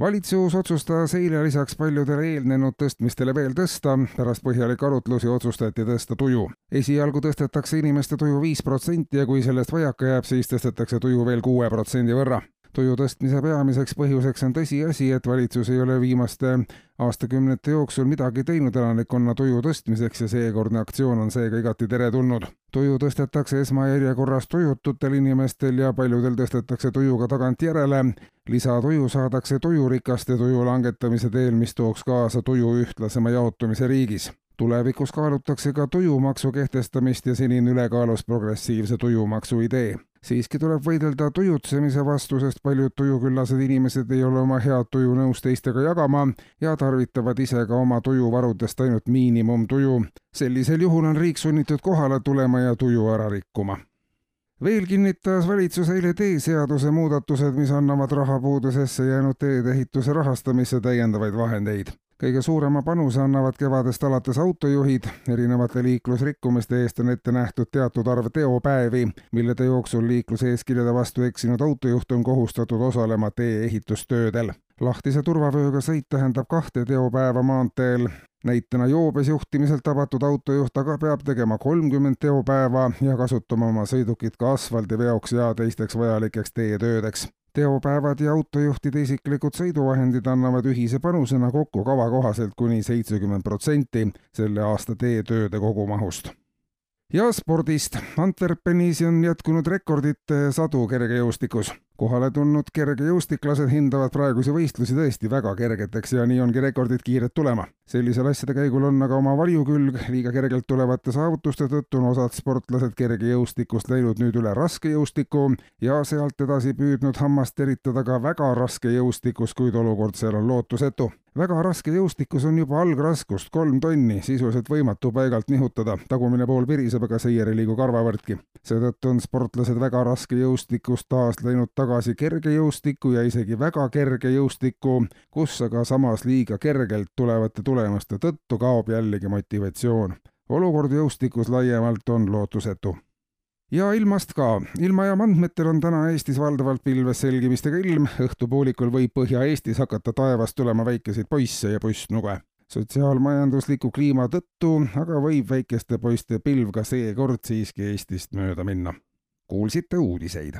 valitsus otsustas eile lisaks paljudele eelnenud tõstmistele veel tõsta, pärast põhjalikke arutlusi otsustati tõsta tuju. esialgu tõstetakse inimeste tuju viis protsenti ja kui sellest vajaka jääb, siis tõstetakse tuju veel kuue protsendi võrra tuju tõstmise peamiseks põhjuseks on tõsiasi, et valitsus ei ole viimaste aastakümnete jooksul midagi teinud elanikkonna tuju tõstmiseks ja seekordne aktsioon on seega igati teretulnud. tuju tõstetakse esmajärjekorras tujututel inimestel ja paljudel tõstetakse tuju ka tagantjärele. lisatuju saadakse tujurikaste tuju langetamise teel, mis tooks kaasa tuju ühtlasema jaotumise riigis tulevikus kaalutakse ka tujumaksu kehtestamist ja senini ülekaalus progressiivse tujumaksu idee siiski tuleb võidelda tujutsemise vastu, sest paljud tujuküllased inimesed ei ole oma head tuju nõus teistega jagama ja tarvitavad ise ka oma tujuvarudest ainult miinimumtuju. sellisel juhul on riik sunnitud kohale tulema ja tuju ära rikkuma veel kinnitas valitsus eile teeseaduse muudatused, mis annavad rahapuudusesse jäänud teedeehituse rahastamisse täiendavaid vahendeid kõige suurema panuse annavad kevadest alates autojuhid, erinevate liiklusrikkumiste eest on ette nähtud teatud arv teopäevi, millede jooksul liikluseeskirjade vastu eksinud autojuht on kohustatud osalema tee-ehitustöödel. lahtise turvavööga sõit tähendab kahte teopäeva maanteel, näitena joobes juhtimiselt tabatud autojuht aga peab tegema kolmkümmend teopäeva ja kasutama oma sõidukit ka asfaldiveoks ja teisteks vajalikeks teetöödeks teopäevad ja autojuhtide isiklikud sõiduvahendid annavad ühise panusena kokku kava kohaselt kuni seitsekümmend protsenti selle aasta teetööde kogumahust. ja spordist. Antwerpenis on jätkunud rekordite sadu kergejõustikus kohale tulnud kergejõustiklased hindavad praegusi võistlusi tõesti väga kergeteks ja nii ongi rekordid kiired tulema. sellisel asjade käigul on aga oma varjukülg, liiga kergelt tulevate saavutuste tõttu on osad sportlased kergejõustikust läinud nüüd üle raskejõustikku ja sealt edasi püüdnud hammast teritada ka väga raskejõustikus, kuid olukord seal on lootusetu väga raske jõustikus on juba algraskust kolm tonni, sisuliselt võimatu paigalt nihutada, tagumine pool viriseb, aga seire ei liigu karvavõrdki. seetõttu on sportlased väga raske jõustikust taas läinud tagasi kergejõustikku ja isegi väga kergejõustikku, kus aga samas liiga kergelt tulevate tulemuste tõttu kaob jällegi motivatsioon. olukord jõustikus laiemalt on lootusetu ja ilmast ka. ilmajaama andmetel on täna Eestis valdavalt pilves selgimistega ilm, õhtupoolikul võib Põhja-Eestis hakata taevast tulema väikeseid poisse ja pussnuge. sotsiaalmajandusliku kliima tõttu aga võib väikeste poiste pilv ka seekord siiski Eestist mööda minna. kuulsite uudiseid